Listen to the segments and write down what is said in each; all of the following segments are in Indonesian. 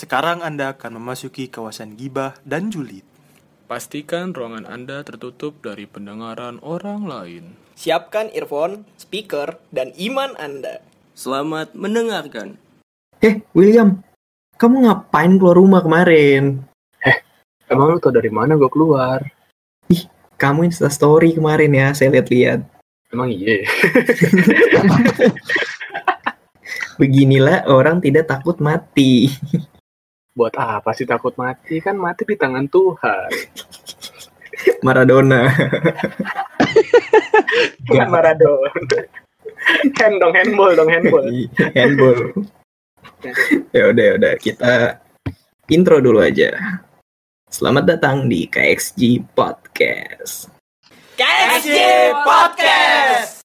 Sekarang Anda akan memasuki kawasan gibah dan julid. Pastikan ruangan Anda tertutup dari pendengaran orang lain. Siapkan earphone, speaker, dan iman Anda. Selamat mendengarkan. Eh, William, kamu ngapain keluar rumah kemarin? Emang lu tau dari mana gue keluar? Kamu Insta story kemarin ya, saya lihat-lihat. Emang iya. Beginilah orang tidak takut mati. Buat apa sih takut mati? Kan mati di tangan Tuhan. Maradona. Bukan Maradona. hand dong, handball dong, handball. Handball. ya udah, ya udah kita intro dulu aja. Selamat datang di KXG Podcast. KSG Podcast!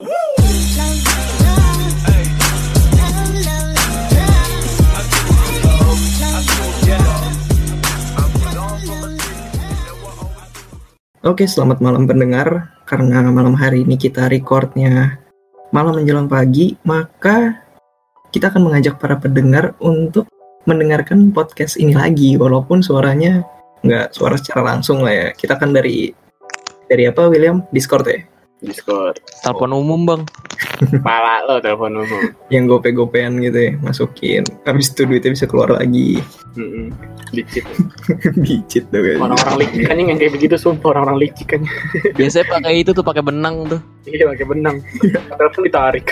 Oke, selamat malam pendengar. Karena malam hari ini kita recordnya malam menjelang pagi, maka kita akan mengajak para pendengar untuk mendengarkan podcast ini lagi, walaupun suaranya nggak suara secara langsung lah ya. Kita kan dari dari apa, William? Discord ya? Discord. Telepon umum bang. Pala lo telepon umum. Yang gope-gopean gitu ya, masukin. Habis itu duitnya bisa keluar lagi. Bicit tuh kan. Orang-orang licik kan yang kayak begitu sumpah orang-orang licik kan. Biasanya pakai itu tuh pakai benang tuh. Iya pakai benang. Telepon ditarik.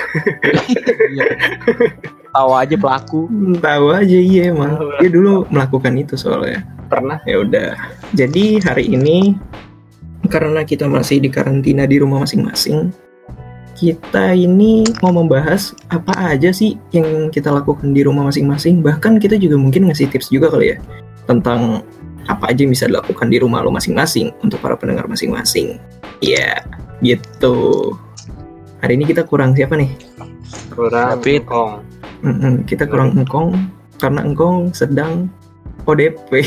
Tahu aja pelaku. Hmm, Tahu aja iya emang. Dia dulu melakukan itu soalnya. Pernah. Ya udah. Jadi hari ini karena kita masih di karantina di rumah masing-masing, kita ini mau membahas apa aja sih yang kita lakukan di rumah masing-masing. Bahkan kita juga mungkin ngasih tips juga kali ya tentang apa aja yang bisa dilakukan di rumah lo masing-masing untuk para pendengar masing-masing. Ya, gitu. Hari ini kita kurang siapa nih? Kurang. David. Kong. Mm-mm, kita kurang engkong karena engkong sedang ODP.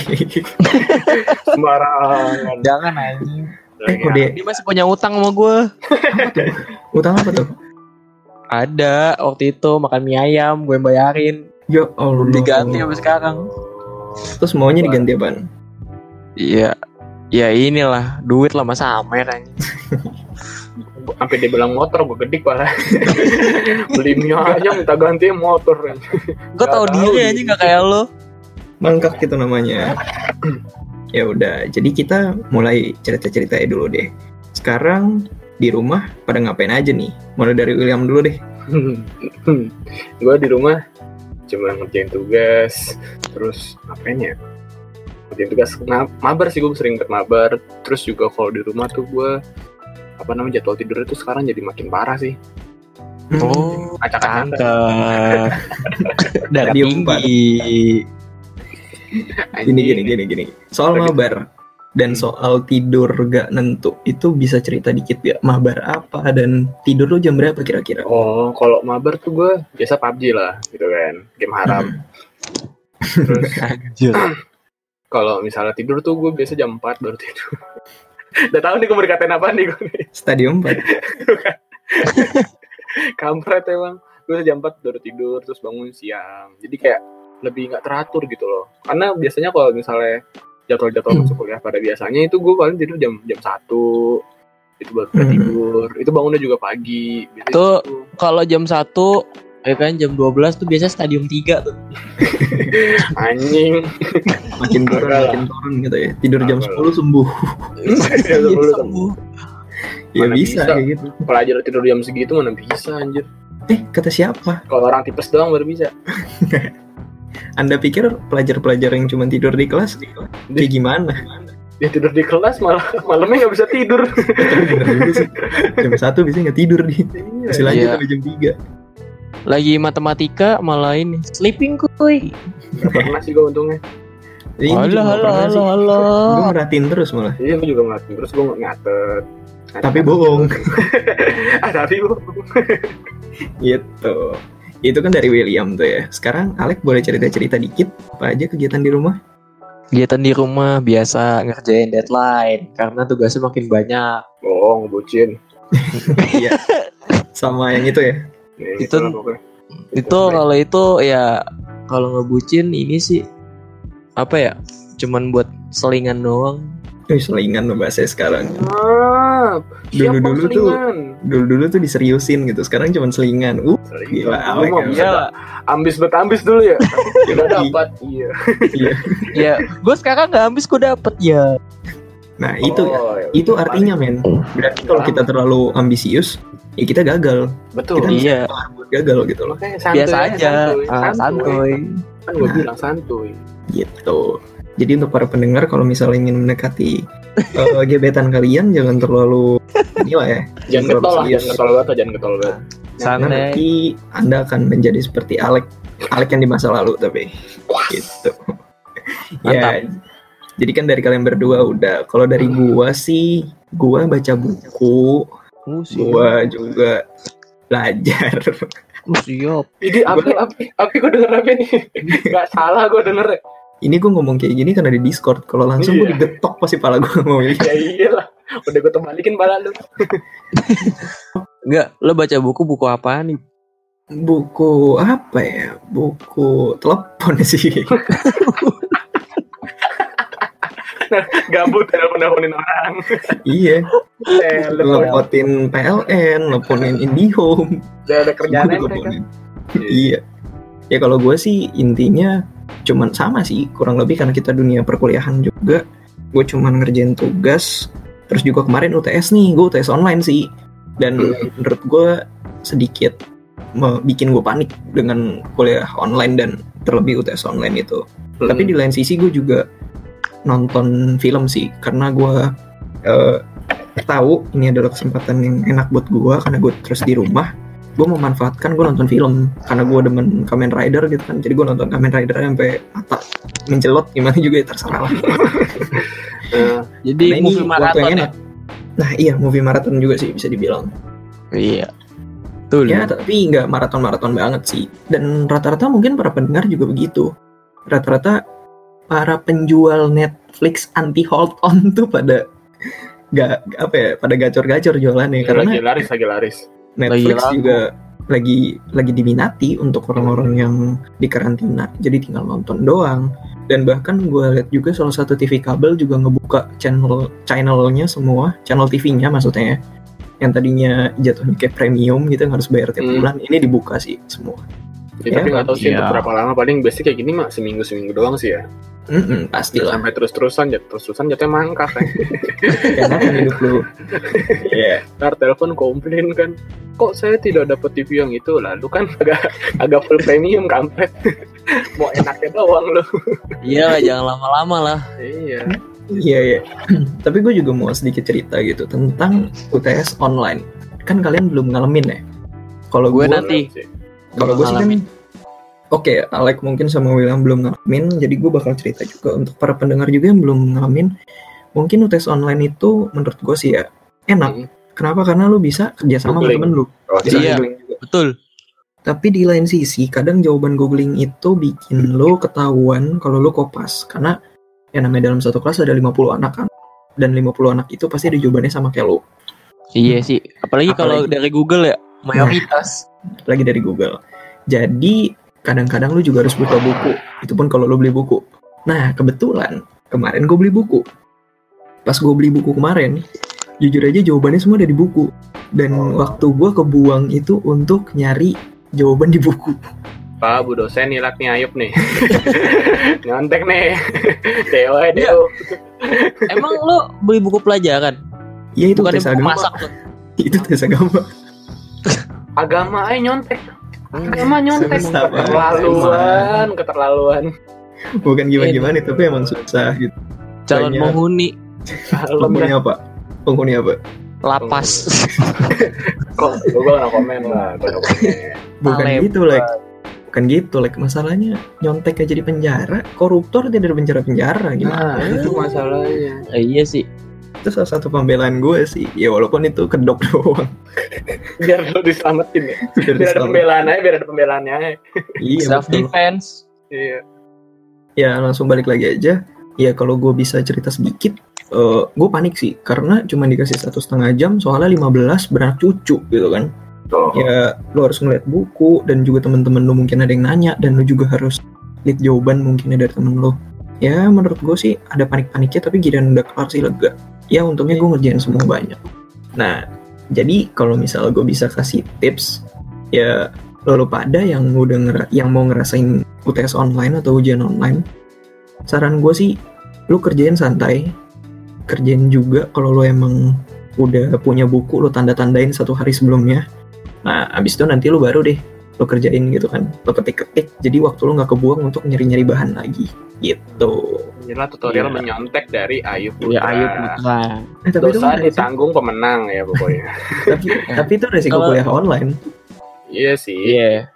Sembarangan. Jangan anjing. Eh, OD Dia masih punya utang sama gue. utang apa tuh? Ada waktu itu makan mie ayam gue bayarin. Ya Allah. Diganti sampai sekarang. Terus maunya diganti apaan? Iya. Ya inilah duit lah masa amer anjing. Sampai dia bilang motor gue gedik parah. Beli mie aja minta ganti motor. kan. Gue tau diri dia. anjing gak kayak lo. Mangkak gitu namanya. Ya udah, jadi kita mulai cerita-cerita dulu deh. Sekarang di rumah pada ngapain aja nih? Mulai dari William dulu deh. gue di rumah cuma ngerjain tugas terus ngapain ya ngerjain tugas nah, mabar sih gue sering ikut mabar terus juga kalau di rumah tuh gue apa namanya jadwal tidurnya tuh sekarang jadi makin parah sih Oh, acak-acakan empat. tinggi. Gini gini gini gini. Soal mabar dan soal tidur gak nentu itu bisa cerita dikit gak? Mabar apa dan tidur lu jam berapa kira-kira? oh kalau mabar tuh gue biasa PUBG lah gitu kan. Game haram. Terus Anjir. kalau misalnya tidur tuh gue biasa jam 4 baru tidur. Udah tahu nih gue berkatain apa nih gue nih. Stadium 4. kampret emang. Gue jam 4 baru tidur terus bangun siang. Jadi kayak lebih nggak teratur gitu loh karena biasanya kalau misalnya jadwal-jadwal Hmm. masuk kuliah pada biasanya itu gue paling tidur jam jam satu itu baru Hmm. tidur itu bangunnya juga pagi Biasanya Tuh. gitu. Kalau jam 1 ya kan jam 12 tuh biasanya stadium 3 tuh. anjing Makin turun makin turun gitu ya. Tidur jam Parah. 10 sembuh. Jam 10 sembuh. Ya Mana bisa, bisa. kayak gitu. pelajar tidur jam segitu mana bisa anjir Eh, kata siapa? kalau orang tipes doang baru bisa Anda pikir pelajar-pelajar yang cuma tidur di kelas kayak gimana? dia tidur di kelas malah malamnya nggak bisa tidur. Jam satu bisa nggak tidur nih. Masih lanjut Iya. sampai jam 3. Lagi matematika malah ini sleeping kuy. Nggak pernah sih gue untungnya Ini Halo halo halo halo. Gue merhatiin terus malah. iya gue juga ngeliatin terus gue ngatet Tapi bohong. ah tapi bohong gitu. Itu kan dari William tuh ya. Sekarang Alek boleh cerita-cerita dikit apa aja kegiatan di rumah? Kegiatan di rumah biasa ngerjain deadline karena tugasnya makin banyak. bohong bucin Iya. Sama yang itu ya. Ya, Itu-. Itu kalau itu ya kalau ngebucin ini sih apa ya? Cuman buat selingan doang. Eh, selingan lo bahasanya sekarang. Ah, siapa Dulu-dulu tuh selingan? dulu-dulu tuh diseriusin gitu. Sekarang cuma selingan. Uh, Selingan. Gila, mah ya. bisa dah. ambis bet ambis dulu ya. Tidak dapat. Iya. Ya, gue sekarang nggak habis gue dapet ya. nah itu Oh, ya. itu artinya men. Berarti kalau kita terlalu ambisius, ya kita gagal. betul. Kita Iya. gagal gitu loh. Santuy Biasa aja. Ah, santuy. Kan gue Nah. bilang santuy. Gitu. Jadi untuk para pendengar kalau misalnya ingin mendekati eh, gebetan kalian jangan terlalu gila ya. Jangan terlalu getol lah, jangan getol banget, jangan getol banget. Santai. Nanti Anda akan menjadi seperti Alek, Alek yang di masa lalu tapi gitu. ya. Jadi kan dari kalian berdua udah. Kalau dari gua sih, gua baca buku, Musim. gua juga belajar. Siap. Ini apa apa apa gue denger apa nih? Gak salah gue denger. Ini gua ngomong kayak gini karena di Discord. Kalau langsung gua Iya. digetok pasti pala gua mau ini. Ya iyalah. Udah gue terbalikin pala lu. Enggak, lo baca buku buku apaan nih? Buku apa ya? Buku telepon sih. Gabut telepon teleponin orang. iya. Telepon. Lepotin PLN, lepotin IndiHome. Udah ada kerjaan kan. teleponin. Iya. Ya kalau gue sih intinya cuman sama sih kurang lebih karena kita dunia perkuliahan juga. Gue cuman ngerjain tugas. Terus juga kemarin UTS nih, gue UTS online sih. Dan menurut gue sedikit bikin gue panik dengan kuliah online dan terlebih UTS online itu. Hmm. Tapi di lain sisi gue juga nonton film sih karena gue eh, tahu ini adalah kesempatan yang enak buat gue karena gue terus di rumah gue memanfaatkan gue nonton film karena gue demen Kamen Rider gitu kan jadi gue nonton Kamen Rider sampai mata mencelot gimana juga ya terserah lah Eh, Jadi Nah, ini movie waktu maraton yang ya. enak. nah iya movie maraton juga sih bisa dibilang Iya. Tuh. ya tapi nggak maraton maraton banget sih dan rata-rata mungkin para pendengar juga begitu rata-rata para penjual Netflix anti hold on tuh pada nggak apa ya pada gacor-gacor jualannya karena lagi laris lagi laris. Netflix laku. juga lagi lagi diminati untuk orang-orang yang di karantina. Jadi tinggal nonton doang. Dan bahkan gue lihat juga salah satu TV kabel juga ngebuka channel channelnya semua. Channel TV-nya maksudnya. Ya, yang tadinya jatuhnya kayak premium gitu yang harus bayar tiap Hmm. bulan. Ini dibuka sih semua Ya, Ya, tapi nggak tahu sih iya. untuk berapa lama paling biasanya kayak gini mah seminggu seminggu doang sih ya. Mm-mm, pasti lah Sampai terus terusan ya terus terusan jatuhnya mangkak kan. karena kan hidup lu Iya Ntar telepon komplain kan. Kok saya tidak dapat TV yang itu lalu kan agak agak full premium kampret. Mau enaknya doang lu. Iya lah, jangan lama-lama lah. Iya. Iya iya. Tapi gue juga mau sedikit cerita gitu tentang UTS online. Kan kalian belum ngalamin ya. Kalau Gue gue nanti. Kalau gue sih kan ngalamin. Oke, Alek mungkin sama William belum ngalamin, jadi gue bakal cerita juga untuk para pendengar juga yang belum ngalamin. Mungkin UTS online itu menurut gue sih ya enak. Hmm. Kenapa? Karena lu bisa kerja sama sama temen lu. Oh, Bisa Iya. juga. Betul. Tapi di lain sisi, kadang jawaban googling itu bikin lo ketahuan kalau lo kopas. Karena yang namanya dalam satu kelas ada 50 anak kan. Dan 50 anak itu pasti ada jawabannya sama kayak lo. Iya sih. Apalagi kalau Apalagi- dari Google ya, mayoritas. Lagi dari Google. Jadi kadang-kadang lu juga harus buka buku. Itu pun kalau lo beli buku. Nah, kebetulan kemarin gue beli buku. Pas gue beli buku kemarin, jujur aja jawabannya semua ada di buku. Dan waktu gue kebuang itu untuk nyari jawaban di buku. Pak Bu dosen nilak nih Ayub nih. Nyontek nih. Dewa Iya. Dewa. Emang lo beli buku pelajaran? Ya itu Bukan tes buku agama. masak tuh. Itu tes agama. Agama aja nyontek. Agama nyontek. Susah. Keterlaluan, keterlaluan. Bukan gimana-gimana, tapi emang susah gitu. Calon Banyak. penghuni Penghuni apa? Penghuni apa? lapas. Kok gue gak komen lah, komen. Bukan gitu, Lek. Bukan gitu, Lek. Masalahnya nyontek aja di penjara, koruptor tidak di penjara-penjara gimana? Nah, itu masalahnya. Eh, iya sih. Itu salah satu pembelaan gue sih. Ya walaupun itu kedok doang. Biar lo diselamatin ya. Biar Biar ada pembelaan aja, biar ada pembelaannya aja. Iya, Self betul. defense. Iya. Ya langsung balik lagi aja. Ya kalau gue bisa cerita sedikit, eh gue panik sih karena cuma dikasih satu setengah jam soalnya 15 beranak cucu gitu kan. Tuh. ya lo harus ngeliat buku dan juga teman-teman lo mungkin ada yang nanya dan lo juga harus lihat jawaban mungkin dari temen lo ya menurut gue sih ada panik-paniknya tapi giliran udah kelar sih lega ya untungnya gue ngerjain semua banyak. Nah jadi kalau misal gue bisa kasih tips ya lo lupa ada yang udah ngera- yang mau ngerasain UTS online atau ujian online saran gue sih lu kerjain santai kerjain juga kalau lo emang udah punya buku lo tanda-tandain satu hari sebelumnya. Nah abis itu nanti lu baru deh lo kerjain gitu kan. Lo ketik-ketik jadi waktu lo nggak kebuang untuk nyari-nyari bahan lagi gitu Inilah tutorial Iya. menyontek dari Ayu Putra. Ya ayo putra. eh, tapi itu Dosa kan resiko, ditanggung pemenang ya pokoknya. tapi, tapi itu resiko Kalau- kuliah online iya sih, Iya.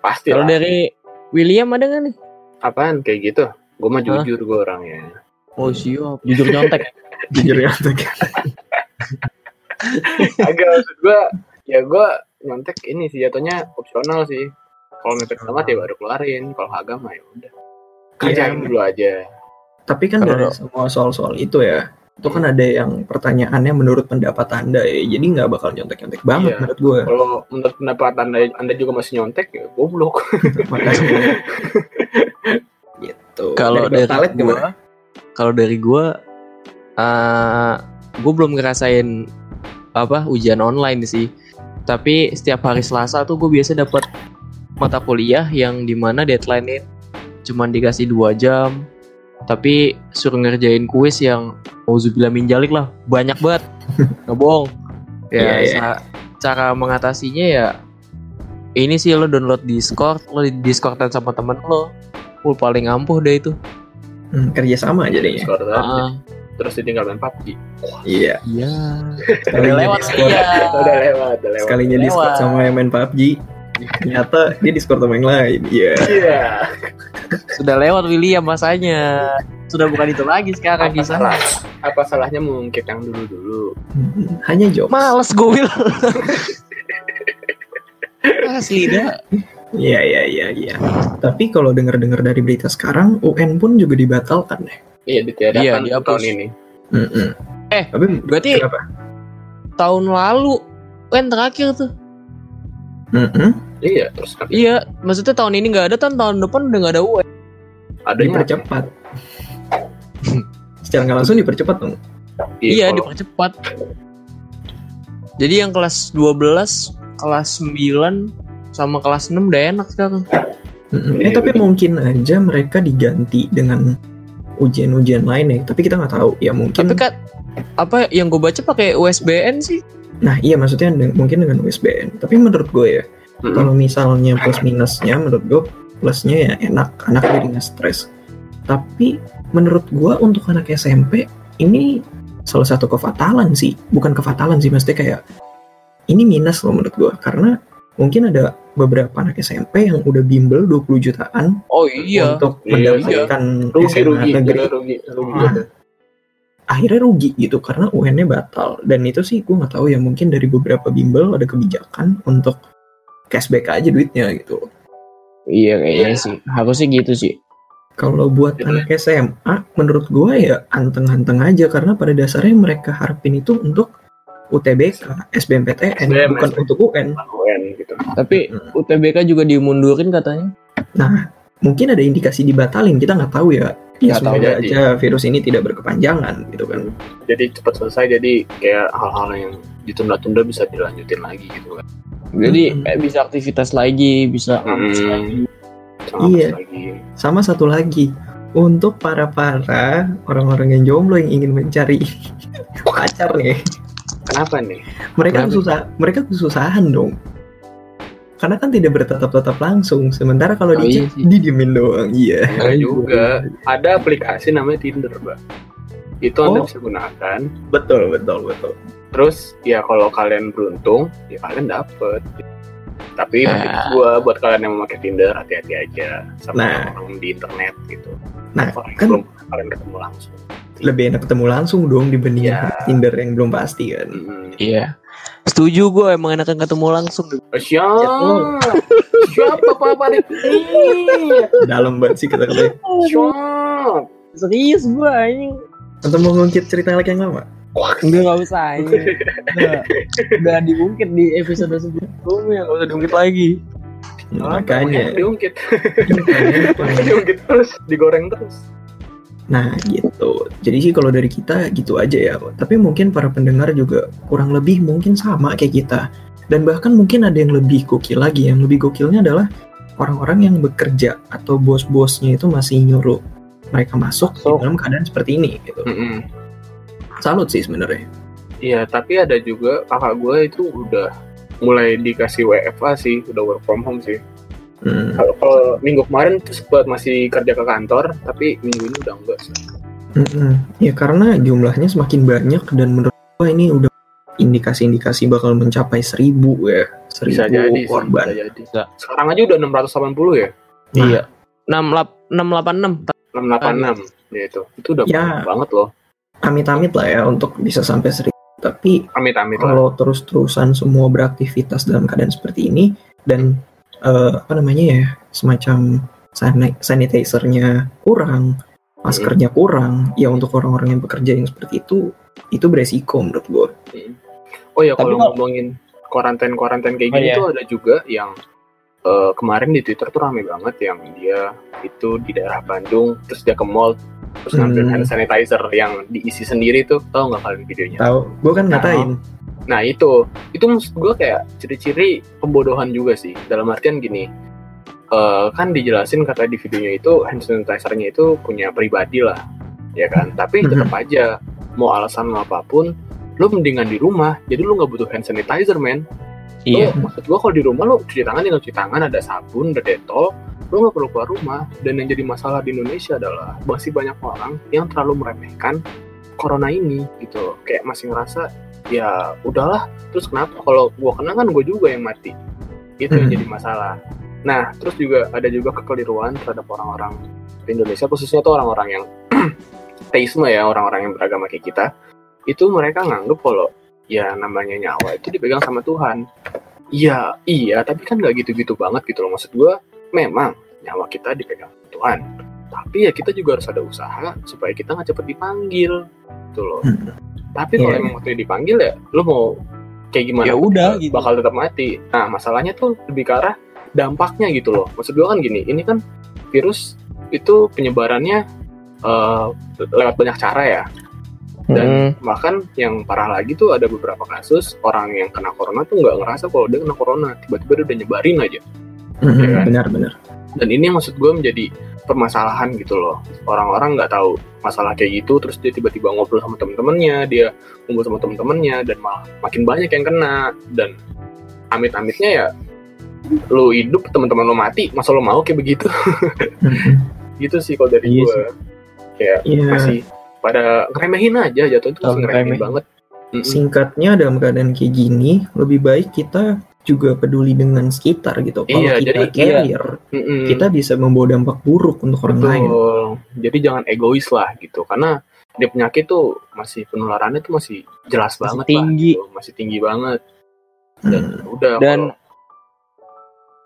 pasti Kalau dari William ada nggak nih? Apaan kayak gitu? Gue mah jujur gue orangnya. Oh siap. Jujur nyontek. jujur ya Agak maksud gue, ya gue nyontek ini sih jatuhnya opsional sih. Kalau mepet banget ya baru keluarin. Kalau agama ya udah. Kerjain Iya. dulu aja. Tapi kan Kalau- dari semua soal-soal itu ya itu kan ada yang pertanyaannya menurut pendapat anda ya jadi nggak bakal nyontek-nyontek banget Iya. menurut gue Kalau menurut pendapat anda, anda juga masih nyontek ya goblok. makanya gitu Kalau Dari dari gimana kalau dari gua, eh gue belum ngerasain apa ujian online sih. Tapi setiap hari Selasa tuh gue biasa dapat mata kuliah yang di mana deadline-nya cuman dikasih dua jam. Tapi suruh ngerjain kuis yang Auzubillah min jalik lah banyak banget. Nggak bohong. Ya iya. sa- cara mengatasinya ya ini sih lo download Discord lo di Discordan sama temen lo. Full paling ampuh deh itu. Hmm, kerja sama aja deh ya Skor tadi. Ah, Terus ditinggal main PUBG. iya. Iya. Sekalinya lewat Discord, iya Udah lewat, udah lewat. sekalinya Lewat. Discord sama yang main PUBG ternyata dia Discord sama yang lain. Iya. Iya. Sudah lewat William masanya sudah bukan itu lagi sekarang Apa di salah? sana Apa salahnya mengungkit yang dulu-dulu? Hmm, hanya jokes males gue Will asli dah iya iya iya iya tapi kalau dengar-dengar dari berita sekarang UN pun juga dibatalkan deh Iya, ditiadakan Iya, dihapus. tahun ini. Mm-mm. Eh, tapi berarti- kenapa tahun lalu kan terakhir tuh Mm-mm. Iya, terus kan iya maksudnya tahun ini nggak ada kan tahun depan udah nggak ada UN adanya dipercepat secara nggak langsung dipercepat dong iya kalau- dipercepat jadi yang kelas 12 kelas 9 sama kelas 6 udah enak sekarang. Iya, Eh tapi mungkin aja mereka diganti dengan ujian-ujian lain ya. Tapi kita nggak tahu. Ya mungkin. tapi kan apa yang gue baca pakai USBN sih Nah iya maksudnya mungkin dengan USBN. Tapi menurut gue ya, Mm-mm. kalau misalnya plus minusnya, menurut gue plusnya ya enak, anak jadi nggak stres. Tapi menurut gue untuk anak SMP ini salah satu kefatalan sih. Bukan kefatalan sih, maksudnya kayak ini minus loh menurut gue. Karena mungkin ada beberapa anak SMP yang udah bimbel 20 jutaan oh iya untuk Iya, mendapatkan rugi SMA rugi negeri rugi rugi Ah. akhirnya rugi gitu karena UN-nya batal dan itu sih gue nggak tahu ya mungkin dari beberapa bimbel ada kebijakan untuk cashback aja duitnya gitu iya kayaknya sih harusnya gitu sih kalau buat Iya. anak SMA menurut gue ya anteng-anteng aja karena pada dasarnya mereka harapin itu untuk UTBK, SBMPTN, SBM, bukan SBM. untuk UN. UN gitu tapi Mm. UTBK juga dimundurin katanya Nah, mungkin ada indikasi dibatalin, kita nggak tahu ya. Ya tahu semoga jadi. aja virus ini tidak berkepanjangan gitu kan. jadi cepat selesai jadi kayak hal-hal yang ditunda-tunda bisa dilanjutin lagi gitu kan jadi Mm. kayak bisa aktivitas lagi bisa ngampus Mm. lagi Iya. lagi Sama satu lagi, untuk para-para orang-orang yang jomblo yang ingin mencari pacar nih, kenapa nih mereka Kenapa? susah, mereka kesusahan dong. Karena kan tidak bertatap-tatap langsung. Sementara kalau Oh, di iya sih. didiemin doang. Iya. Enggak juga ada aplikasi namanya Tinder mbak itu anda Oh. bisa gunakan Betul, betul, betul. Terus ya kalau kalian beruntung ya kalian dapet tapi Ah. tips gua buat kalian yang memakai Tinder hati-hati aja sama Nah. orang di internet gitu Nah, Orang yang kan belum kalian ketemu langsung lebih enak ketemu langsung dong dibandingin Iya. Tinder yang belum pasti kan. Mm. iya setuju gue emang enakan ketemu langsung Siapa? Siapa Papa ini? Dalam banget sih kata gue. Siapa? serius gue anjing Atau mau ngungkit cerita lagi yang lama? Udah gak usah anjing Udah, udah diungkit di episode sebelumnya Gak usah diungkit lagi Makanya. diungkit, diungkit terus, digoreng terus. Nah gitu. Jadi sih kalau dari kita gitu aja ya. Tapi mungkin para pendengar juga kurang lebih mungkin sama kayak kita. Dan bahkan mungkin ada yang lebih gokil lagi. Yang lebih gokilnya adalah orang-orang yang bekerja atau bos-bosnya itu masih nyuruh mereka masuk di Masuk. dalam keadaan seperti ini gitu. Mm-mm. Salut sih sebenarnya. Iya, tapi ada juga kakak gue itu udah mulai dikasih WFA sih, udah work from home sih. Hmm. Kalau kalau minggu kemarin tuh sempat masih kerja ke kantor, tapi minggu ini udah enggak sih. Mm-mm. Ya karena jumlahnya semakin banyak dan menurut gua ini udah indikasi-indikasi bakal mencapai seribu ya. Seribu Bisa jadi korban. bisa jadi. Bisa. Sekarang aja udah 680 ya, Iya. 686 686 ya itu. Itu udah Ya. banyak banget loh. Amit-amit lah ya untuk bisa sampai seribu. Tapi Amit-amit lah. kalau terus-terusan semua beraktivitas dalam keadaan seperti ini dan eh, apa namanya ya semacam san- sanitizer-nya kurang, maskernya kurang, ya untuk orang-orang yang bekerja yang seperti itu itu beresiko menurut gue. Oh ya kalau ngomongin konten-konten kayak Oh, gini iya. tuh ada juga yang eh, kemarin di Twitter tuh rame banget yang dia itu di daerah Bandung terus dia ke mall terus ngambil Hmm. hand sanitizer yang diisi sendiri tuh tau nggak kalian videonya? Tahu, gue kan ngatain. Nah itu itu maksud gue kayak ciri-ciri pembodohan juga sih dalam artian gini eh, kan dijelasin kata di videonya itu hand sanitizer-nya itu punya pribadi lah ya kan tapi Mhm. tetap aja mau alasan apa pun lo mendingan di rumah jadi lo nggak butuh hand sanitizer men Iya. Lo, maksud gua kalau di rumah lo cuci tangan tinggal cuci tangan ada sabun ada detol lo nggak perlu keluar rumah. Dan yang jadi masalah di Indonesia adalah masih banyak orang yang terlalu meremehkan corona ini gitu kayak masih ngerasa ya udahlah terus kenapa? Kalau gua kena kan gue juga yang mati. Itu yang Hmm. jadi masalah. Nah terus juga ada juga kekeliruan terhadap orang-orang di Indonesia khususnya tuh orang-orang yang teisme ya orang-orang yang beragama kayak kita. Itu mereka nganggep kalau ya namanya nyawa itu dipegang sama Tuhan. Iya iya tapi kan nggak gitu-gitu banget gitu loh. Maksud gua memang nyawa kita dipegang Tuhan. Tapi ya kita juga harus ada usaha supaya kita nggak cepet dipanggil gitu loh. Hmm. tapi kalau Iya. emang waktu dipanggil ya lo mau kayak gimana Ya udah, gitu. bakal tetap mati. Nah masalahnya tuh lebih ke arah dampaknya gitu loh. Maksud gua kan gini ini kan virus itu penyebarannya eh, lewat banyak cara ya dan Hmm. bahkan yang parah lagi tuh ada beberapa kasus orang yang kena corona tuh nggak ngerasa kalau dia kena corona. Tiba-tiba dia udah nyebarin aja. Mhm, Iya kan? Dan ini yang maksud gue menjadi permasalahan gitu loh. Orang-orang nggak tahu masalah kayak gitu terus dia tiba-tiba ngobrol sama temen-temennya dia ngumpul sama temen-temennya dan malah makin banyak yang kena. Dan amit-amitnya ya lu hidup teman-teman lo mati masa lo mau kayak begitu? Gitu sih kalau dari Iya gue kayak Iya. masih pada ngeremehin aja jatuh itu ngeremehin ngeremehin. banget. Singkatnya dalam keadaan kayak gini, lebih baik kita juga peduli dengan sekitar gitu. Kalau Iya, kita jadi- carrier, Mm-mm. kita bisa membawa dampak buruk untuk orang lain. Jadi jangan egois lah gitu karena dia penyakit tuh masih penularannya tuh masih jelas Masih banget tinggi. lah gitu. masih tinggi banget dan Hmm. udah Dan-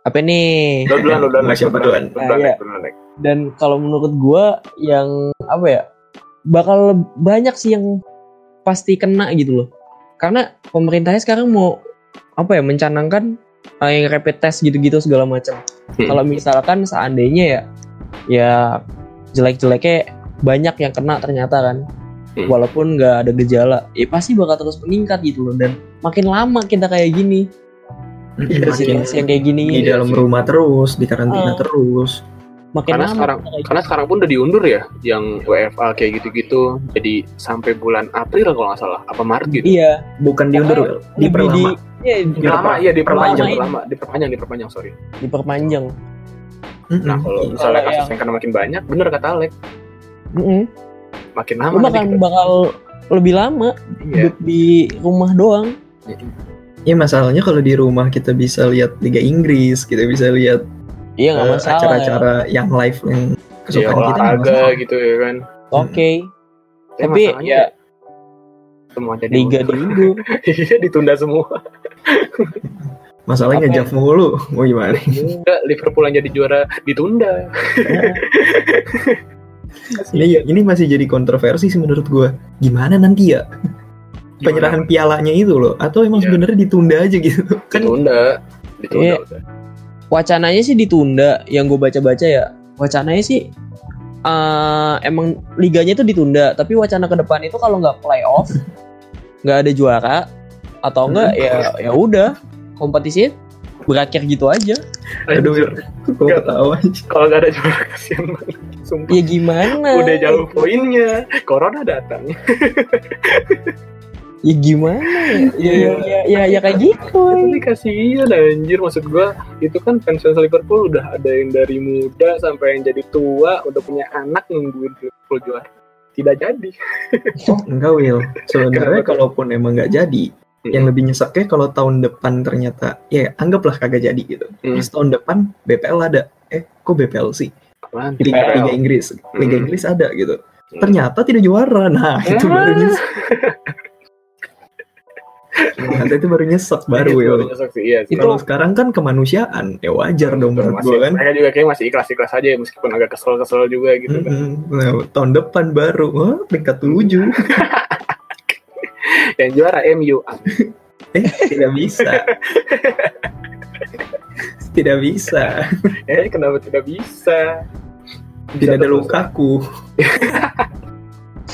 Apa nih? kalau- duluan duluan duluan, Lex. Dan kalau menurut gua yang apa ya? Bakal banyak sih yang pasti kena gitu loh. Karena pemerintahnya sekarang mau apa ya mencanangkan uh, yang rapid test gitu-gitu segala macam. Hmm. Kalau misalkan seandainya ya ya jelek-jeleknya banyak yang kena ternyata kan. Hmm. Walaupun nggak ada gejala, ya pasti bakal terus meningkat gitu loh dan makin lama kita kayak gini, Iya sih. makin yang kayak gini di dalam sih. rumah terus, di karantina Ah. terus. Makin karena lama sekarang kayak karena sekarang pun udah diundur ya yang WFA kayak gitu-gitu. Jadi sampai bulan April kalau nggak salah apa Maret gitu. Iya, Bukan diundur, lebih diperlama. di iya, lama iya diperpanjang lama diperpanjang diperpanjang sorry. Diperpanjang. Nah kalau Iya. misalnya Kalau kasus yang- kena makin banyak bener kata Alek. Mm-mm. makin Lu lama bakal kita- bakal lebih lama iya. hidup di rumah doang. Ya masalahnya kalau di rumah kita bisa lihat Liga Inggris, kita bisa lihat Iya nggak eh, masalah. ya. acara-acara yang live yang ya kesukaan kita nggak olahraga gitu ya kan Oke, Tapi tapi masalahnya ya semua jadi liga diundur. Iya ditunda semua. Masalahnya ngejaf mulu, mau gimana? Enggak, Liverpool yang jadi juara ditunda. Ini ini masih jadi kontroversi sih menurut gua. Gimana nanti ya penyerahan pialanya itu loh? Atau emang Iya. sebenarnya ditunda aja gitu? Kan ditunda. Ditunda. Iya. Wacananya sih ditunda. Yang gue baca-baca ya, wacananya sih eh, emang liganya itu ditunda, tapi wacana ke depan itu kalau nggak playoff, nggak ada juara atau enggak ya ya udah kompetisi berakhir gitu aja. Aduh. Gue ketawa. Kalau nggak ada juara kasihan banget. Sumpah. Ya gimana? Udah jauh poinnya. Corona datang. Ya gimana? Ya ya ya, ya, ya kayak gitu. Tapi kasihan anjir maksud gua itu kan fans fans Liverpool udah ada yang dari muda sampai yang jadi tua udah punya anak nungguin Liverpool juara. Tidak jadi. Oh, enggak, Will. Sebenarnya kalaupun emang nggak jadi, yang lebih nyeseknya kalau tahun depan ternyata ya anggaplah kagak jadi gitu. Hmm. Terus tahun depan BPL ada. Eh, kok BPL sih? Apaan? Liga. Liga Inggris. Liga Hmm. Inggris ada gitu. Hmm. Ternyata tidak juara. Nah, itu Ah. baru nyesek. Ternyata itu baru nyesek baru, Itu Will. nyesek sih, iya sih. Kalau sekarang kan kemanusiaan, ya wajar dong menurut gue kan. mereka juga kayak masih ikhlas-ikhlas aja ya, meskipun agak kesel-kesel juga gitu kan. Nah, tahun depan baru, wah peringkat tujuh. Yang juara MU. eh, tidak bisa. tidak bisa. Eh kenapa tidak bisa? Tidak ada. Lukaku.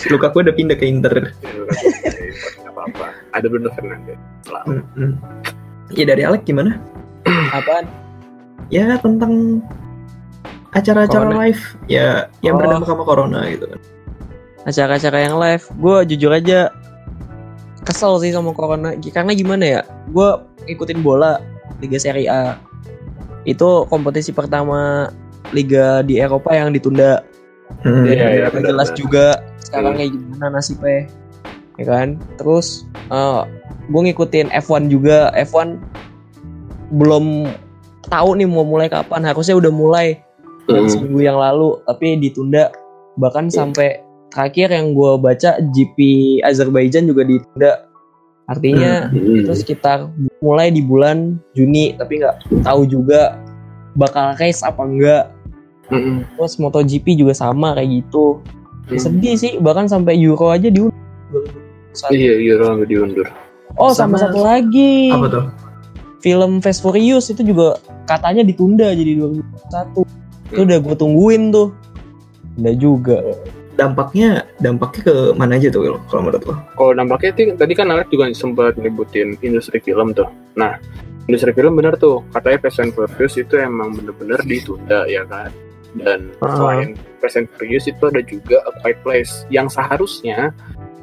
Lukaku udah pindah ke Inter. Ada Bruno Fernandes. Selalu. Mm-mm. Ya dari Alek gimana? Apaan? Ya tentang acara-acara Corona. live ya yang Oh. berdampak sama corona gitu kan. acara-acara yang live gue jujur aja kesel sih sama corona karena gimana ya gue ngikutin bola Liga Serie A itu kompetisi pertama Liga di Eropa yang ditunda Hmm. nggak benar, jelas juga sekarang Hmm. kayak gimana nasibnya ya kan terus gue ngikutin F1 juga F1 belum tahu nih mau mulai kapan harusnya udah mulai Hmm. seminggu yang lalu tapi ditunda bahkan Iya. sampai terakhir yang gue baca GP Azerbaijan juga ditunda artinya Hmm. itu sekitar mulai di bulan Juni tapi nggak tahu juga bakal race apa enggak Hmm. terus MotoGP juga sama kayak gitu Hmm. sedih sih bahkan sampai Euro aja diundur Iya, Euro nggak diundur. oh sama, Sama- satu lagi Apa tuh? film Fast Furious itu juga katanya ditunda jadi 2021 itu Hmm. udah gue tungguin tuh udah juga Dampaknya dampaknya ke mana aja tuh Will, kalau menurut lo? Kalau nampaknya sih, tadi kan Alex juga sempat nyebutin industri film tuh. Nah, industri film bener tuh. Katanya Fast and Furious itu emang bener-bener ditunda ya kan. Dan Ah. selain Fast and Furious itu ada juga A Quiet Place yang seharusnya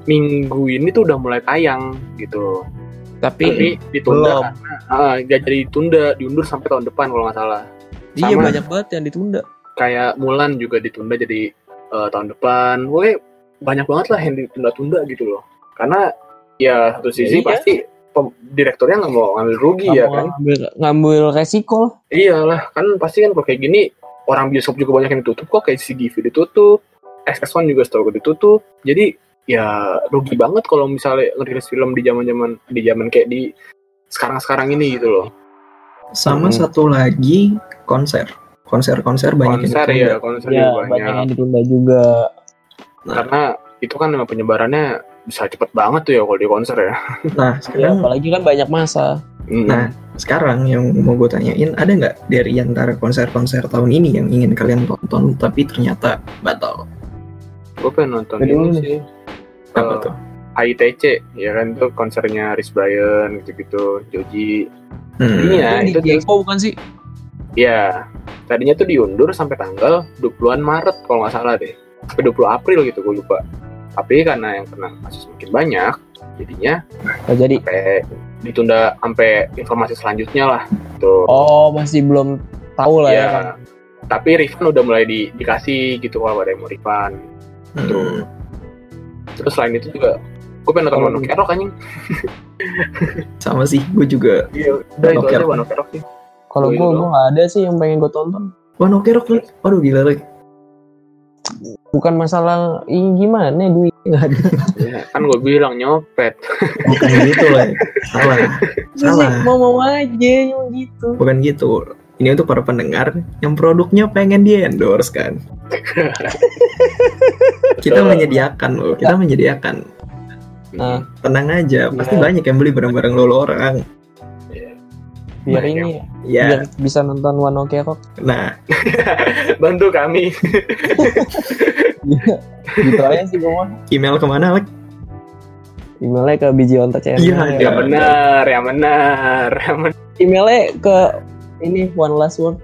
minggu ini tuh udah mulai tayang gitu. tapi Tapi ditunda belum. karena ah, nggak jadi ditunda, diundur sampai tahun depan kalau nggak salah. iya sama. banyak banget yang ditunda Kayak Mulan juga ditunda jadi eh, tahun depan. Woi, banyak banget lah yang ditunda-tunda gitu loh. Karena ya satu sisi Iya. pasti pem- direkturnya nggak mau ngambil rugi ya mau kan. ngambil, ngambil resiko lah Iyalah, kan pasti kan kalau kayak gini orang bioskop juga banyak yang ditutup kok kayak CGV ditutup, XS1 juga setahu gue ditutup. Jadi ya rugi banget kalau misalnya ngerilis film di zaman-zaman di zaman kayak di sekarang-sekarang ini gitu loh. Sama Hmm. satu lagi konser. Konser-konser banyak konser yang ya, konser ya juga banyak banyak. yang ditunda juga Karena itu kan memang penyebarannya bisa cepet banget tuh ya kalau di konser ya. Nah, ya sekarang apalagi kan banyak masa Hmm. Nah, sekarang yang mau gue tanyain, ada nggak dari antara konser-konser tahun ini yang ingin kalian tonton tapi ternyata batal? gue pengen nonton ini sih. Apa Eh, tuh? HITC ya kan itu konsernya Rich Brian gitu-gitu, Joji. Hmm. Iya, Itu di dia. Expo bukan sih Ya, tadinya tuh diundur sampai tanggal 20-an Maret kalau nggak salah deh. Sampai 20 April gitu gue lupa. Tapi karena yang kena kasus makin banyak, jadinya oh, jadi sampai ditunda sampai informasi selanjutnya lah. Tuh. oh masih belum tahu lah ya, kan ya. Tapi refund udah mulai di, dikasih gitu kalau ada yang mau refund. Hmm. Terus selain itu juga gue pengen nonton Wano Kerok anjing. Sama sih, gue juga. Iya, udah itu Wano aja Kerok. Wano sih. kalau gue iya. gue nggak ada sih yang pengen gue tonton Wah, no kerok nih. Waduh, gila lagi. bukan masalah ini gimana duit nggak ada Ya, kan gue bilang nyopet. Bukan gitu lah. Salah. Salah. mau mau aja yang gitu Bukan gitu. Ini untuk para pendengar yang produknya pengen di endorse kan. kita menyediakan loh, kita menyediakan. Nah. Tenang aja, pasti Iya. banyak yang beli barang-barang lo lo orang. biar Nah, ini Ya, biar bisa nonton One Ok Rock. nah Bantu kami. gitu aja sih gue mah. email ke mana, Lek? Emailnya ke bijionta.channel. Iya, Yang iya. benar, yang benar, yang benar. Emailnya ke ini one last word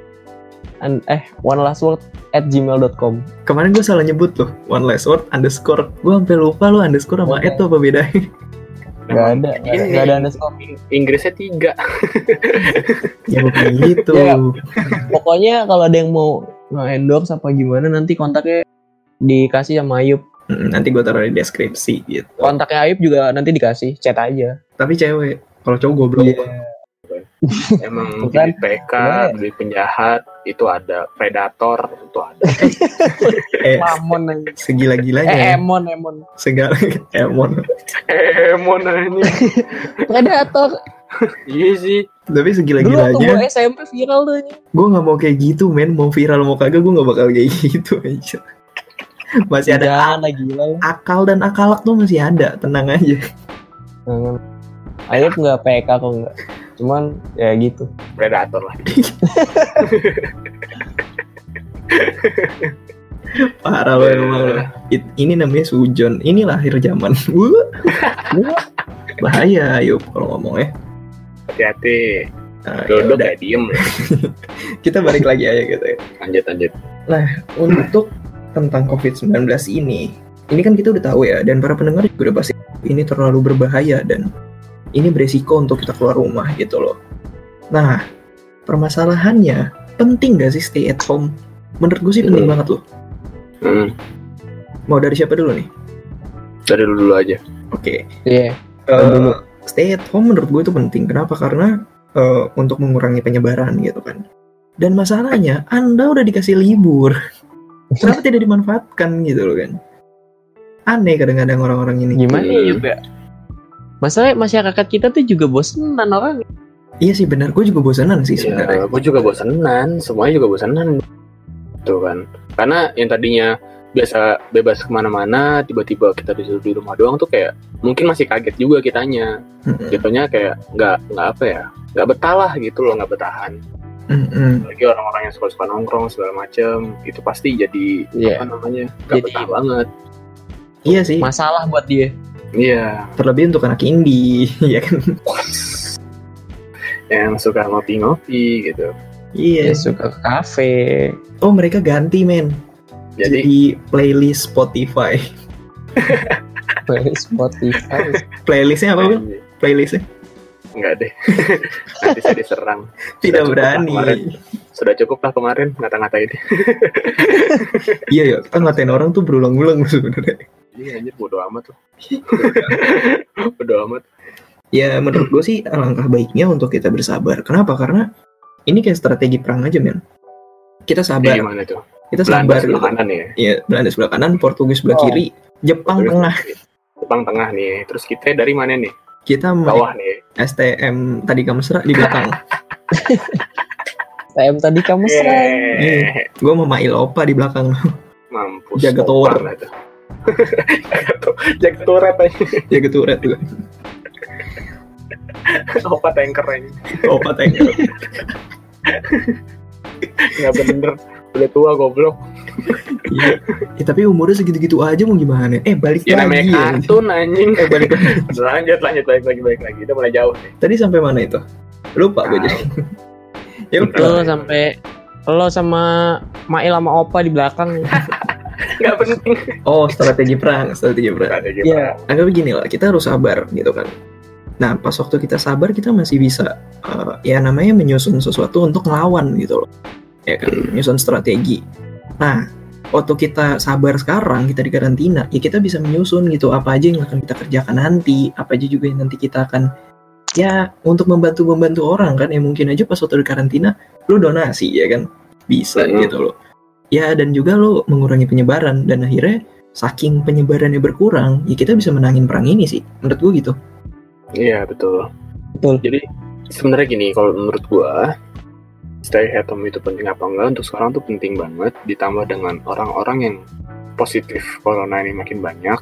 and eh one last word at gmail.com. Kemarin gue salah nyebut tuh, one last word underscore. Gue sampai lupa lu underscore sama at tuh apa bedanya? Gak ada, Ini gak ada underscore. Inggrisnya tiga. ya bukan gitu. Iya. Pokoknya kalau ada yang mau nge-endorse apa gimana nanti kontaknya dikasih sama Ayub. Nanti gue taruh di deskripsi gitu. Kontaknya Ayub juga nanti dikasih, chat aja. Tapi cewek, kalau cowok goblok. Emang Tuh kan. jadi PK, Iya. jadi penjahat, itu ada predator, itu ada. Eh, Mamon segila-gilanya. Eh, ya. Emon, Emon. Segala emon. Emon ini. Predator. Iya sih. Tapi Dulu waktu segila-gilanya, gue SMP viral tuh. gue nggak mau kayak gitu, men. Mau viral mau kagak, gue nggak bakal kayak gitu aja. Masih ada Jangan gila. akal dan akalak tuh masih ada, tenang aja. Jangan. Ayub nggak PK kok nggak. Cuman ya gitu. Predator lah. Parah lo emang lo. Ini namanya sujon. Ini lahir zaman. Bahaya, yuk kalau ngomong ya. Hati-hati. Nah, ya diem. ya. kita balik lagi aja gitu ya. Lanjut, lanjut. Untuk tentang COVID-19 ini, ini kan kita udah tahu ya, dan para pendengar juga udah pasti ini terlalu berbahaya dan ini beresiko untuk kita keluar rumah gitu loh. Nah, permasalahannya penting gak sih stay at home? Menurut gue sih penting Hmm. banget loh. Hmm. Mau dari siapa dulu nih? Dari dulu dulu aja. Oke. Iya. Eh, dulu. stay at home menurut gue itu penting. Kenapa? Karena eh, untuk mengurangi penyebaran gitu kan. Dan masalahnya, Anda udah dikasih libur. Kenapa tidak dimanfaatkan gitu loh kan? Aneh kadang-kadang orang-orang ini. Gimana Hmm. Masalahnya masyarakat kita tuh juga bosenan orang. Iya sih benar, gue juga bosanan sih Ya, sebenarnya. gue juga bosenan, semuanya juga bosenan. Tuh kan. Karena yang tadinya biasa bebas ke mana-mana, tiba-tiba kita disuruh di rumah doang tuh kayak mungkin masih kaget juga kitanya. Jatuhnya kayak nggak nggak apa ya, nggak betah lah gitu loh, nggak betahan. mm-mm. Lagi orang-orang yang suka-suka nongkrong segala macem, itu pasti jadi Iya. apa namanya, nggak Jadi- betah banget. Iya sih, Masalah buat dia. Iya, terlebih untuk anak indie, ya kan? yang suka ngopi-ngopi gitu. Iya. Dia suka ke kafe. Oh mereka ganti men, Jadi, jadi playlist Spotify. Spotify. Playlistnya apa bang? Playlistnya? Enggak deh. Nanti saya diserang. Tidak berani. Sudah cukup lah kemarin ngata-ngatain. Iya ya, kita ngatain orang tuh berulang-ulang sebenarnya. Iya anjir bodo amat tuh. bodo amat. Ya menurut gue sih alangkah baiknya untuk kita bersabar. Kenapa? Karena ini kayak strategi perang aja men. Kita sabar, gimana tuh? kita Belanda sabar sebelah gitu. kanan ya. Iya, Belanda sebelah kanan, Portugis sebelah Oh. kiri, Jepang Terus tengah. Jepang tengah nih. Terus kita dari mana nih? Kita Bawah nih. STM tadi kamu serak di belakang. TM tadi kamu serang. Eh, gue mau Mail Opa di belakang. mampus. Jaga tower. lah Jaga turret aja. ya gitu red tuh. Opa tanker aja. Opa tanker. Nggak bener. Udah tua goblok. Iya. Ya, tapi umurnya segitu-gitu aja mau gimana? Eh balik Ya lagi. ya. kartun anjing. Eh balik lagi. lanjut lanjut balik lagi balik lagi. Kita mulai jauh nih. Tadi sampai mana itu? Lupa gue jadi. ya Lo sampai lo sama Mail sama Opa di belakang. Nggak penting. Oh strategi perang, strategi perang. Iya. Anggap begini lah, kita harus sabar gitu kan. Nah pas waktu kita sabar kita masih bisa eh, ya namanya menyusun sesuatu untuk ngelawan gitu loh. Ya kan, menyusun strategi. Nah waktu kita sabar sekarang kita di karantina ya kita bisa menyusun gitu apa aja yang akan kita kerjakan nanti apa aja juga yang nanti kita akan ya untuk membantu membantu orang kan ya mungkin aja pas waktu di karantina lu donasi ya kan bisa Hmm. gitu loh ya dan juga lo mengurangi penyebaran dan akhirnya saking penyebarannya berkurang ya kita bisa menangin perang ini sih menurut gue gitu Iya betul. Betul. Jadi sebenarnya gini kalau menurut gua stay at home itu penting apa enggak untuk sekarang tuh penting banget ditambah dengan orang-orang yang positif corona ini makin banyak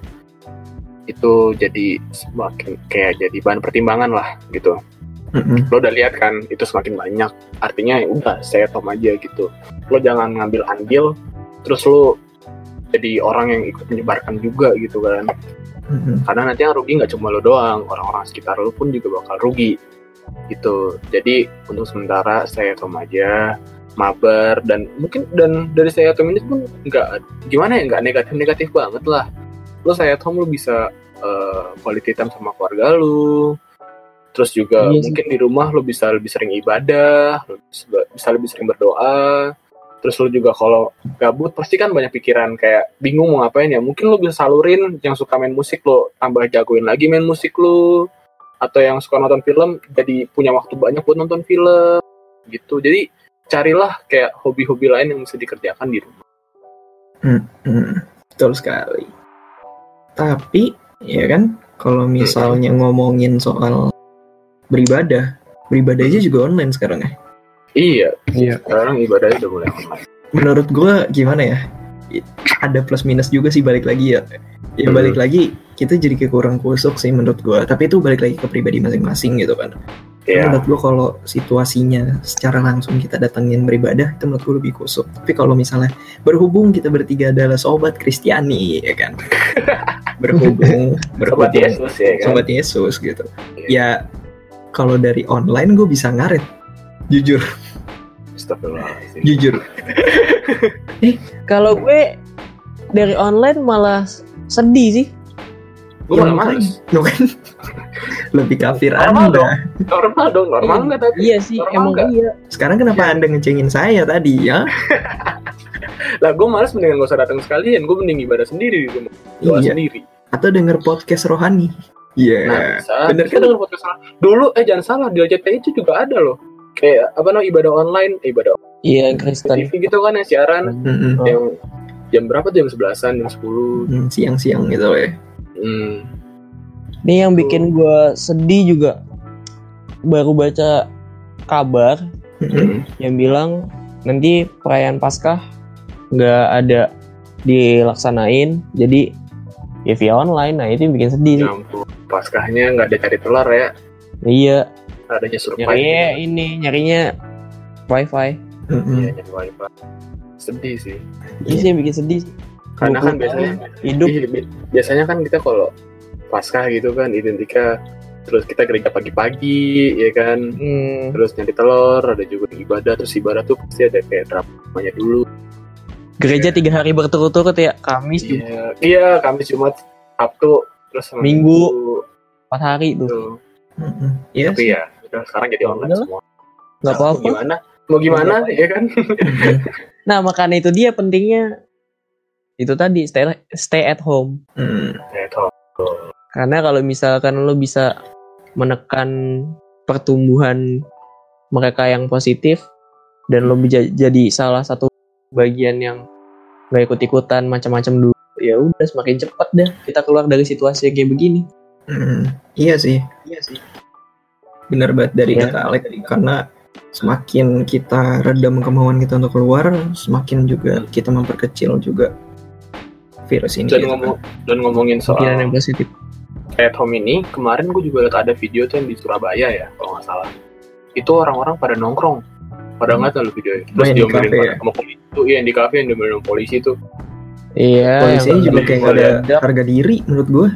itu jadi semakin kayak jadi bahan pertimbangan lah gitu Mm-mm. lo udah lihat kan itu semakin banyak. Artinya ya udah stay at home aja gitu. Lo jangan ngambil andil terus lo jadi orang yang ikut menyebarkan juga gitu kan. Mm-mm. karena nanti yang rugi nggak cuma lo doang orang-orang sekitar lo pun juga bakal rugi. Gitu. Jadi untuk sementara stay at home aja mabar dan mungkin dan dari stay at home ini pun nggak gimana ya nggak negatif negatif banget lah. Lo stay at home lo bisa eh, quality time sama keluarga lo terus juga Iya mungkin di rumah lo bisa lebih sering ibadah lo bisa, lebih sering berdoa. Terus lo juga kalau gabut pasti kan banyak pikiran kayak bingung mau ngapain ya. Mungkin lo bisa salurin yang suka main musik lo tambah jagoin lagi main musik lo atau yang suka nonton film jadi punya waktu banyak buat nonton film gitu. Jadi carilah kayak hobi-hobi lain yang bisa dikerjakan di rumah. Mm, betul sekali. Tapi ya kan kalau misalnya ngomongin soal beribadah, beribadah aja juga online sekarang ya. iya Iya. sekarang ibadahnya udah mulai online Menurut gua gimana ya? Ada plus minus juga sih balik lagi ya. Ya Hmm. balik lagi kita jadi kayak kurang kusuk sih menurut gua. Tapi itu balik lagi ke pribadi masing-masing gitu kan. Iya. Menurut gua kalau situasinya secara langsung kita datengin beribadah itu menurut gua lebih kusuk. Tapi kalau misalnya berhubung kita bertiga adalah sobat Kristiani ya kan. berhubung Sobat berhubung Yesus ya kan sobat Yesus gitu. Ya kalau dari online gue bisa ngaret. Jujur, jujur. Kalau gue dari online malah sedih sih. gue Ya, malah males Lu kan lebih kafir Normal Anda. dong. normal dong normal nggak tapi Iya sih, Normal emang nggak? iya. Sekarang kenapa Anda ngecengin saya tadi ya? lah gue males mendingan gak usah datang sekalian gue mending ibadah sendiri di rumah Iya. sendiri Atau denger podcast rohani. Iya. Nah, bisa. bener Bisa kan? denger podcast orang. Dulu, eh jangan salah, di RCTI itu juga ada loh. Kayak, apa namanya, ibadah online, eh, ibadah Iya, Kristen. TV gitu kan yang siaran. Mm-mm. Oh. Yang jam berapa tuh? Jam 11-an, jam 10. Hmm, siang-siang gitu loh ya. Hmm. Ini yang bikin gue sedih juga. Baru baca kabar Mm-mm. Hmm. yang bilang nanti perayaan Paskah nggak ada dilaksanain, jadi ya via online. Nah itu yang bikin sedih Ya ampun. Paskahnya nggak ada cari telur ya. Iya, Adanya survive. nyarinya ini nyarinya wifi. Iya, nyari wifi. Sedih sih. Ini sih yang bikin sedih. Karena kan 20 biasanya, Hidup Iya, bi- biasanya kan kita kalau Paskah gitu kan identika terus kita gereja pagi-pagi ya kan hmm, terus nyari telur ada juga ibadah terus ibadah tuh pasti ada kayak dramanya dulu gereja tiga hari berturut-turut ya, Kamis juga Iya, iya Kamis Jumat Sabtu terus Minggu. empat hari tuh. Gitu. Mm-mm. Iya Tapi ya udah sekarang jadi online semua. Nggak Mau apa-apa. gimana? Mau gimana ya kan? Nah makanya itu dia pentingnya itu tadi stay stay at home. Mm. Ya, toh. Karena kalau misalkan lo bisa menekan pertumbuhan mereka yang positif dan lo bisa jadi salah satu bagian yang nggak ikut-ikutan macam-macam dulu, ya udah semakin cepat dah kita keluar dari situasi yang kayak begini. Mm. Iya sih. Iya sih. Benar banget dari Iya. kata Alek karena semakin kita redam kemauan kita untuk keluar, semakin juga kita memperkecil juga virus ini. Dan ngomong dan ngomongin Pikiran yang soal positif. at home ini, kemarin gue juga lihat ada video tuh yang di Surabaya ya, kalau nggak salah. Itu orang-orang pada nongkrong. Pada nggak tahu video itu. Terus diomelin ya? sama polisi itu, iya yang di kafe yang diomelin polisi itu. Iya. Polisinya juga kayak nggak ada harga diri menurut gue.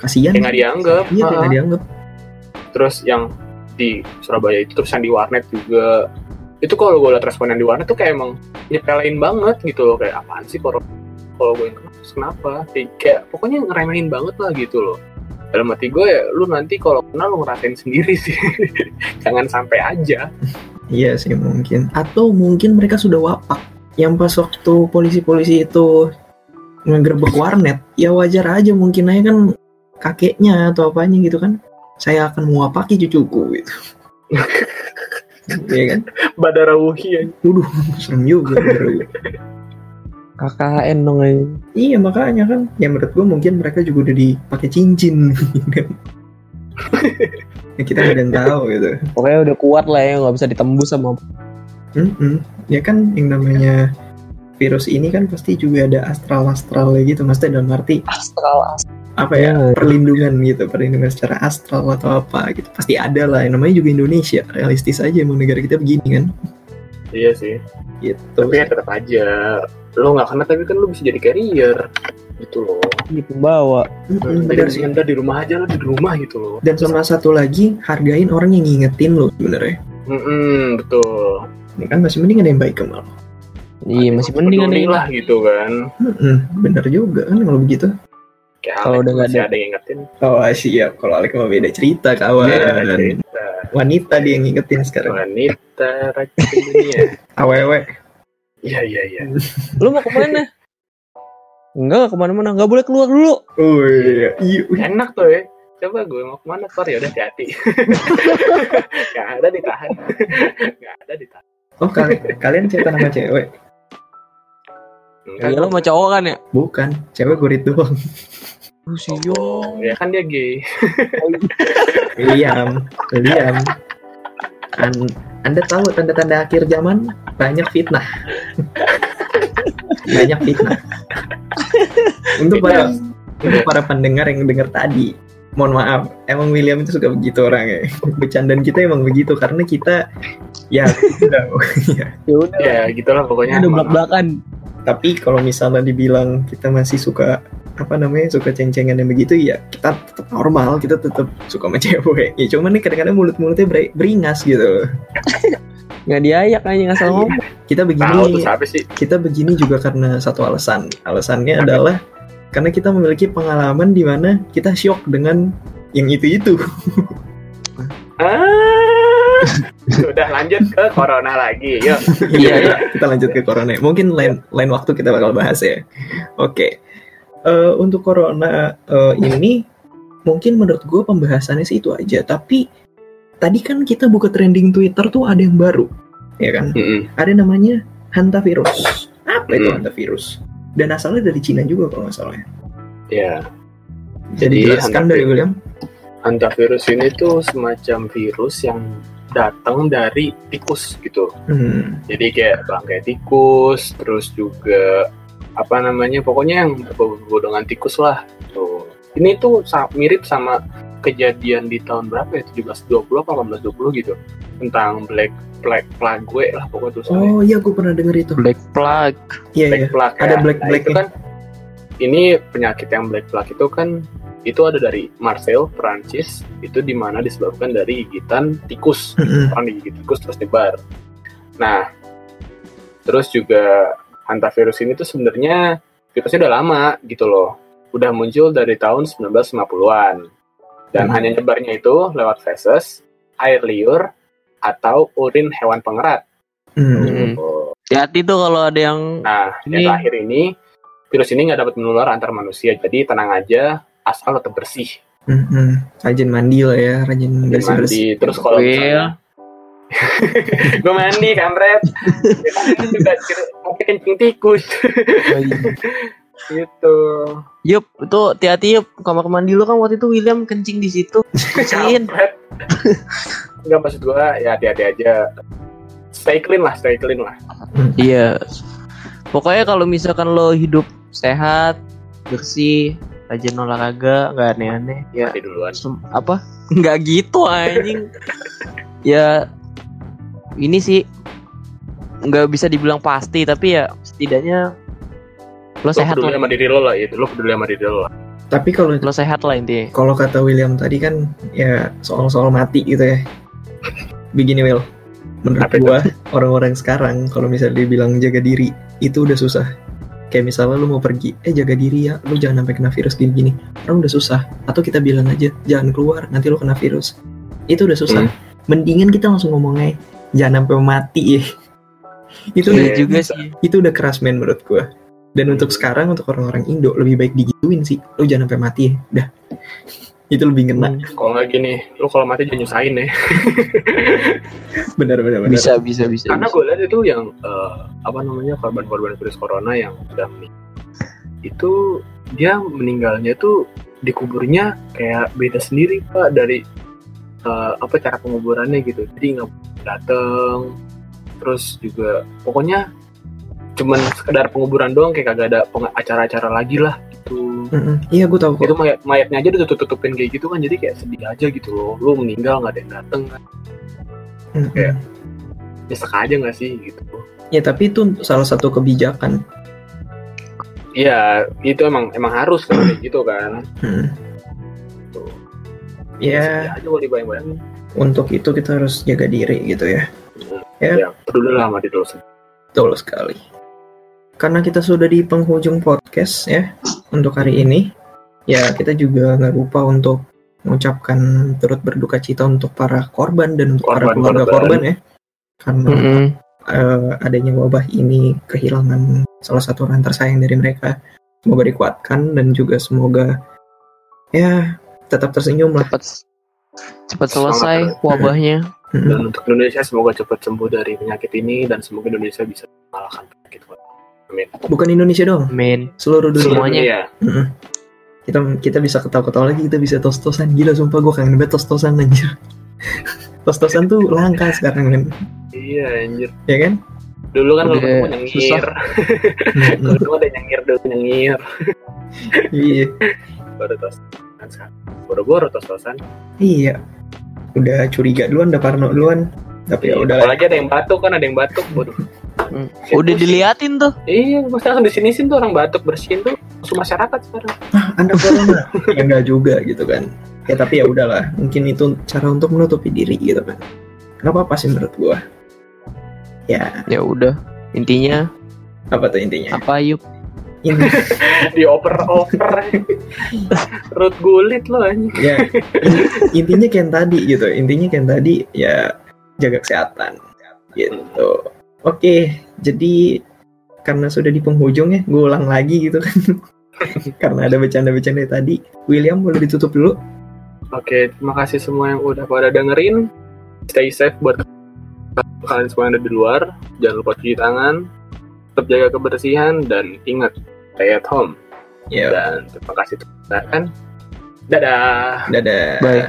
Kasian. Kayak nggak dianggap. Iya kayak dianggap. terus yang di Surabaya itu terus yang di warnet juga itu kalau gue liat respon yang di warnet tuh kayak emang nyepelein banget gitu loh kayak apaan sih kalau kalau gue kenapa kayak, kayak pokoknya ngeremehin banget lah gitu loh dalam hati gue ya lu nanti kalau kena lu ngerasain sendiri sih jangan sampai aja Iya sih mungkin. Atau mungkin mereka sudah wapak. Yang pas waktu polisi-polisi itu ngegerebek warnet, ya wajar aja mungkin aja kan kakeknya atau apanya gitu kan. Saya akan mewapaki cucuku gitu. Iya kan? badarawuhi ya Waduh, serem juga. KKN dong ini. iya makanya kan. Ya menurut gua mungkin mereka juga udah dipakai cincin. ya kita nggak ada yang tahu gitu. Pokoknya udah kuat lah ya nggak bisa ditembus sama Mm-mm. Ya kan yang namanya virus ini kan pasti juga ada astral-astralnya gitu. Maksudnya dalam arti astral. apa ya Ya. perlindungan gitu perlindungan secara astral atau apa gitu pasti ada lah yang namanya juga Indonesia realistis aja emang negara kita begini kan Iya sih. gitu Tapi ya tetap aja. Lo nggak kena tapi kan lo bisa jadi carrier. Gitu loh. Di pembawa. Jadi benar sih dah di rumah aja lo di rumah gitu loh. dan sama satu lagi hargain orang yang ngingetin lo sebenarnya Mm-mm, betul. ini kan masih mending ada yang baik kemal Iya masih mending ada Peduli yang- lah gitu kan. Mm-mm, bener juga kan kalau begitu Kalau udah nggak ada- ada yang ngingetin. oh siap kalau Alek mah beda cerita kawan Iya, cerita. wanita dia yang ngingetin sekarang Wanita rakyat dunia. awewe Iya iya iya. Lu mau ke mana? Enggak ke mana-mana, nggak boleh keluar dulu. oh iya iya Enak tuh ya. Coba gue mau ke mana Tor ya udah hati-hati. Gak ada ditahan. Gak ada ditahan. oh kalian kalian cerita sama cewek Enggak, Ya lu sama cowok kan ya? bukan cewek gurit doang Oh, Oh, ya kan dia gay. William William An- anda tahu tanda-tanda akhir zaman banyak fitnah banyak fitnah untuk para untuk para pendengar yang dengar tadi mohon maaf emang William itu suka begitu orangnya bercandaan kita emang begitu karena kita ya udah ya. Ya udah. Ya gitulah pokoknya. Ada belak-belakan. Tapi kalau misalnya dibilang kita masih suka apa namanya suka ceng-cengan yang begitu ya kita tetap normal kita tetap suka sama cewek. Ya cuman nih kadang-kadang mulut-mulutnya ber- beringas gitu. Nggak diayak aja nggak salah ngomong. kita begini sih? kita begini juga karena satu alasan. Alasannya adalah karena kita memiliki pengalaman di mana kita shock dengan yang itu itu Ah, sudah lanjut ke corona lagi. Yuk. iya iya kita lanjut ke corona mungkin lain lain waktu kita bakal bahas ya oke Eh, untuk corona eh, ini mungkin menurut gue pembahasannya sih itu aja tapi tadi kan kita buka trending Twitter tuh ada yang baru ya kan Mm-mm. ada namanya hantavirus apa itu Hmm. hantavirus dan asalnya dari Cina juga kalau nggak salah ya Ya, jadi Jadi, jelaskan dari. William antivirus ini tuh semacam virus yang datang dari tikus gitu. Hmm. Jadi kayak bangkai tikus, terus juga apa namanya, pokoknya yang berbau dengan tikus lah. Tuh. Ini tuh sa- mirip sama kejadian di tahun berapa ya? 1720 apa 1820 gitu. Tentang Black Black Plague lah pokoknya tuh soalnya. Oh iya, gue pernah denger itu. Black Plug. Iya Black iya. Plague Ada ya. Black Nah, Plague itu kan ini penyakit yang Black Plague itu kan itu ada dari Marseille, Prancis, itu di mana disebabkan dari gigitan tikus. Mm-mm. Orang digigit tikus terus nyebar. Nah, terus juga hantavirus ini tuh sebenarnya virusnya udah lama gitu loh. Udah muncul dari tahun 1950-an. Dan Hmm. hanya nyebarnya itu lewat feses, air liur, atau urin hewan pengerat. Hmm. Oh. Hati-hati tuh kalau ada yang Nah, Ini- yang terakhir ini virus ini nggak dapat menular antar manusia, jadi tenang aja, asal tetap bersih. Mm-mm. Rajin mandi lah ya, rajin Mandi. bersih-bersih. Terus kalau misalnya gue mandi kampret, kan juga kira- pakai kencing tikus gitu. Yup, itu hati-hati yup. Kamar mandi lu kan waktu itu William kencing di situ. Kampret. Enggak maksud gue ya hati-hati aja. Stay clean lah, stay clean lah. Iya. Pokoknya kalau misalkan lo hidup sehat, bersih, rajin olahraga, nggak aneh-aneh, ya Mandi duluan. sem- apa? Nggak gitu anjing. ya ini sih nggak bisa dibilang pasti, tapi ya setidaknya lo Lo sehat peduli lah. sama diri lo lah itu, lo peduli sama diri lo lah. Tapi kalau Lo sehat lah intinya. kalau kata William tadi kan ya soal-soal mati gitu ya. Begini Will, menurut Apa gua orang-orang sekarang kalau misalnya dibilang jaga diri itu udah susah. Kayak misalnya lu mau pergi, eh jaga diri ya, lu jangan sampai kena virus gini-gini. Orang udah susah. Atau kita bilang aja, jangan keluar, nanti lu kena virus. Itu udah susah. Hmm. Mendingan kita langsung ngomongnya, jangan sampai mati ya. itu udah Iya juga sih. itu udah keras men menurut gua. Dan untuk sekarang untuk orang-orang Indo lebih baik digituin sih. Lu jangan sampai mati ya. Dah. Itu lebih ngena. Hmm, Kalau nggak gini, lo kalau mati jangan nyusahin ya. Benar benar benar. Bisa bisa bisa. Karena gue lihat itu yang eh, apa namanya korban-korban virus corona yang sudah meninggal itu dia meninggalnya tuh dikuburnya kayak beda sendiri pak dari eh, apa cara penguburannya gitu. Jadi nggak dateng, terus juga pokoknya cuman sekedar penguburan doang kayak kagak ada peng- acara-acara lagi lah Iya gue tahu itu kok. mayat mayatnya aja ditutup-tutupin kayak gitu kan jadi kayak sedih aja gitu loh lu meninggal nggak ada yang dateng kan Mm-mm. kayak- nyesek aja nggak sih gitu Ya tapi itu salah satu kebijakan. iya itu emang emang harus kan kayak gitu kan Hmm. Tuh. Ya aja dibayang-bayangin untuk itu kita harus jaga diri gitu ya. Ya. ya peduli lah sama diri sendiri Betul sekali. Karena kita sudah di penghujung podcast ya untuk hari ini, ya kita juga nggak lupa untuk mengucapkan turut berduka cita untuk para korban dan untuk para Korban, keluarga korban. korban ya. Karena Mm-mm. eh, adanya wabah ini kehilangan salah satu orang tersayang dari mereka. Semoga dikuatkan dan juga semoga ya tetap tersenyum lah. cepat cepat selesai wabahnya dan untuk Indonesia semoga cepat sembuh dari penyakit ini dan semoga Indonesia bisa mengalahkan penyakit corona. Amin. Bukan Indonesia dong, amin seluruh dunia. Semuanya. Iya. Mm-mm. Kita kita bisa ketawa-ketawa lagi, kita bisa tos-tosan. Gila sumpah gue kangen banget tos-tosan anjir. tos-tosan tuh langka sekarang kan. Iya anjir. Ya kan? Dulu kan kalau Udah ketemu nyengir. Dulu ada nyengir dulu nyengir. iya. Baru tos. Boro-boro tos-tosan. Iya. Udah curiga duluan, udah parno duluan. Tapi ya udah. Apalagi ada yang batuk kan ada yang batuk. Waduh. Hmm. udah diliatin tuh Iya, pasti langsung di sini sih tuh orang batuk bersihin tuh musuh masyarakat sekarang. Ah, Anda corona. ya enggak juga gitu kan. Ya tapi ya udahlah, mungkin itu cara untuk menutupi diri gitu kan. Kenapa apa sih menurut gua? Ya, ya udah intinya apa tuh intinya? apa yuk Ini Dioper-oper. Perut gulit loh anjing. ya in- intinya kayak yang tadi gitu intinya kayak yang tadi ya jaga kesehatan gitu oke jadi karena sudah di penghujung ya gue ulang lagi gitu kan karena ada bercanda-bercanda tadi William boleh ditutup dulu Oke, terima kasih semua yang udah pada dengerin. Stay safe buat kalian semua yang ada di luar. Jangan lupa cuci tangan, tetap jaga kebersihan dan ingat stay at home. ya Dan terima kasih telah mendengarkan. Dadah. dadah Bye.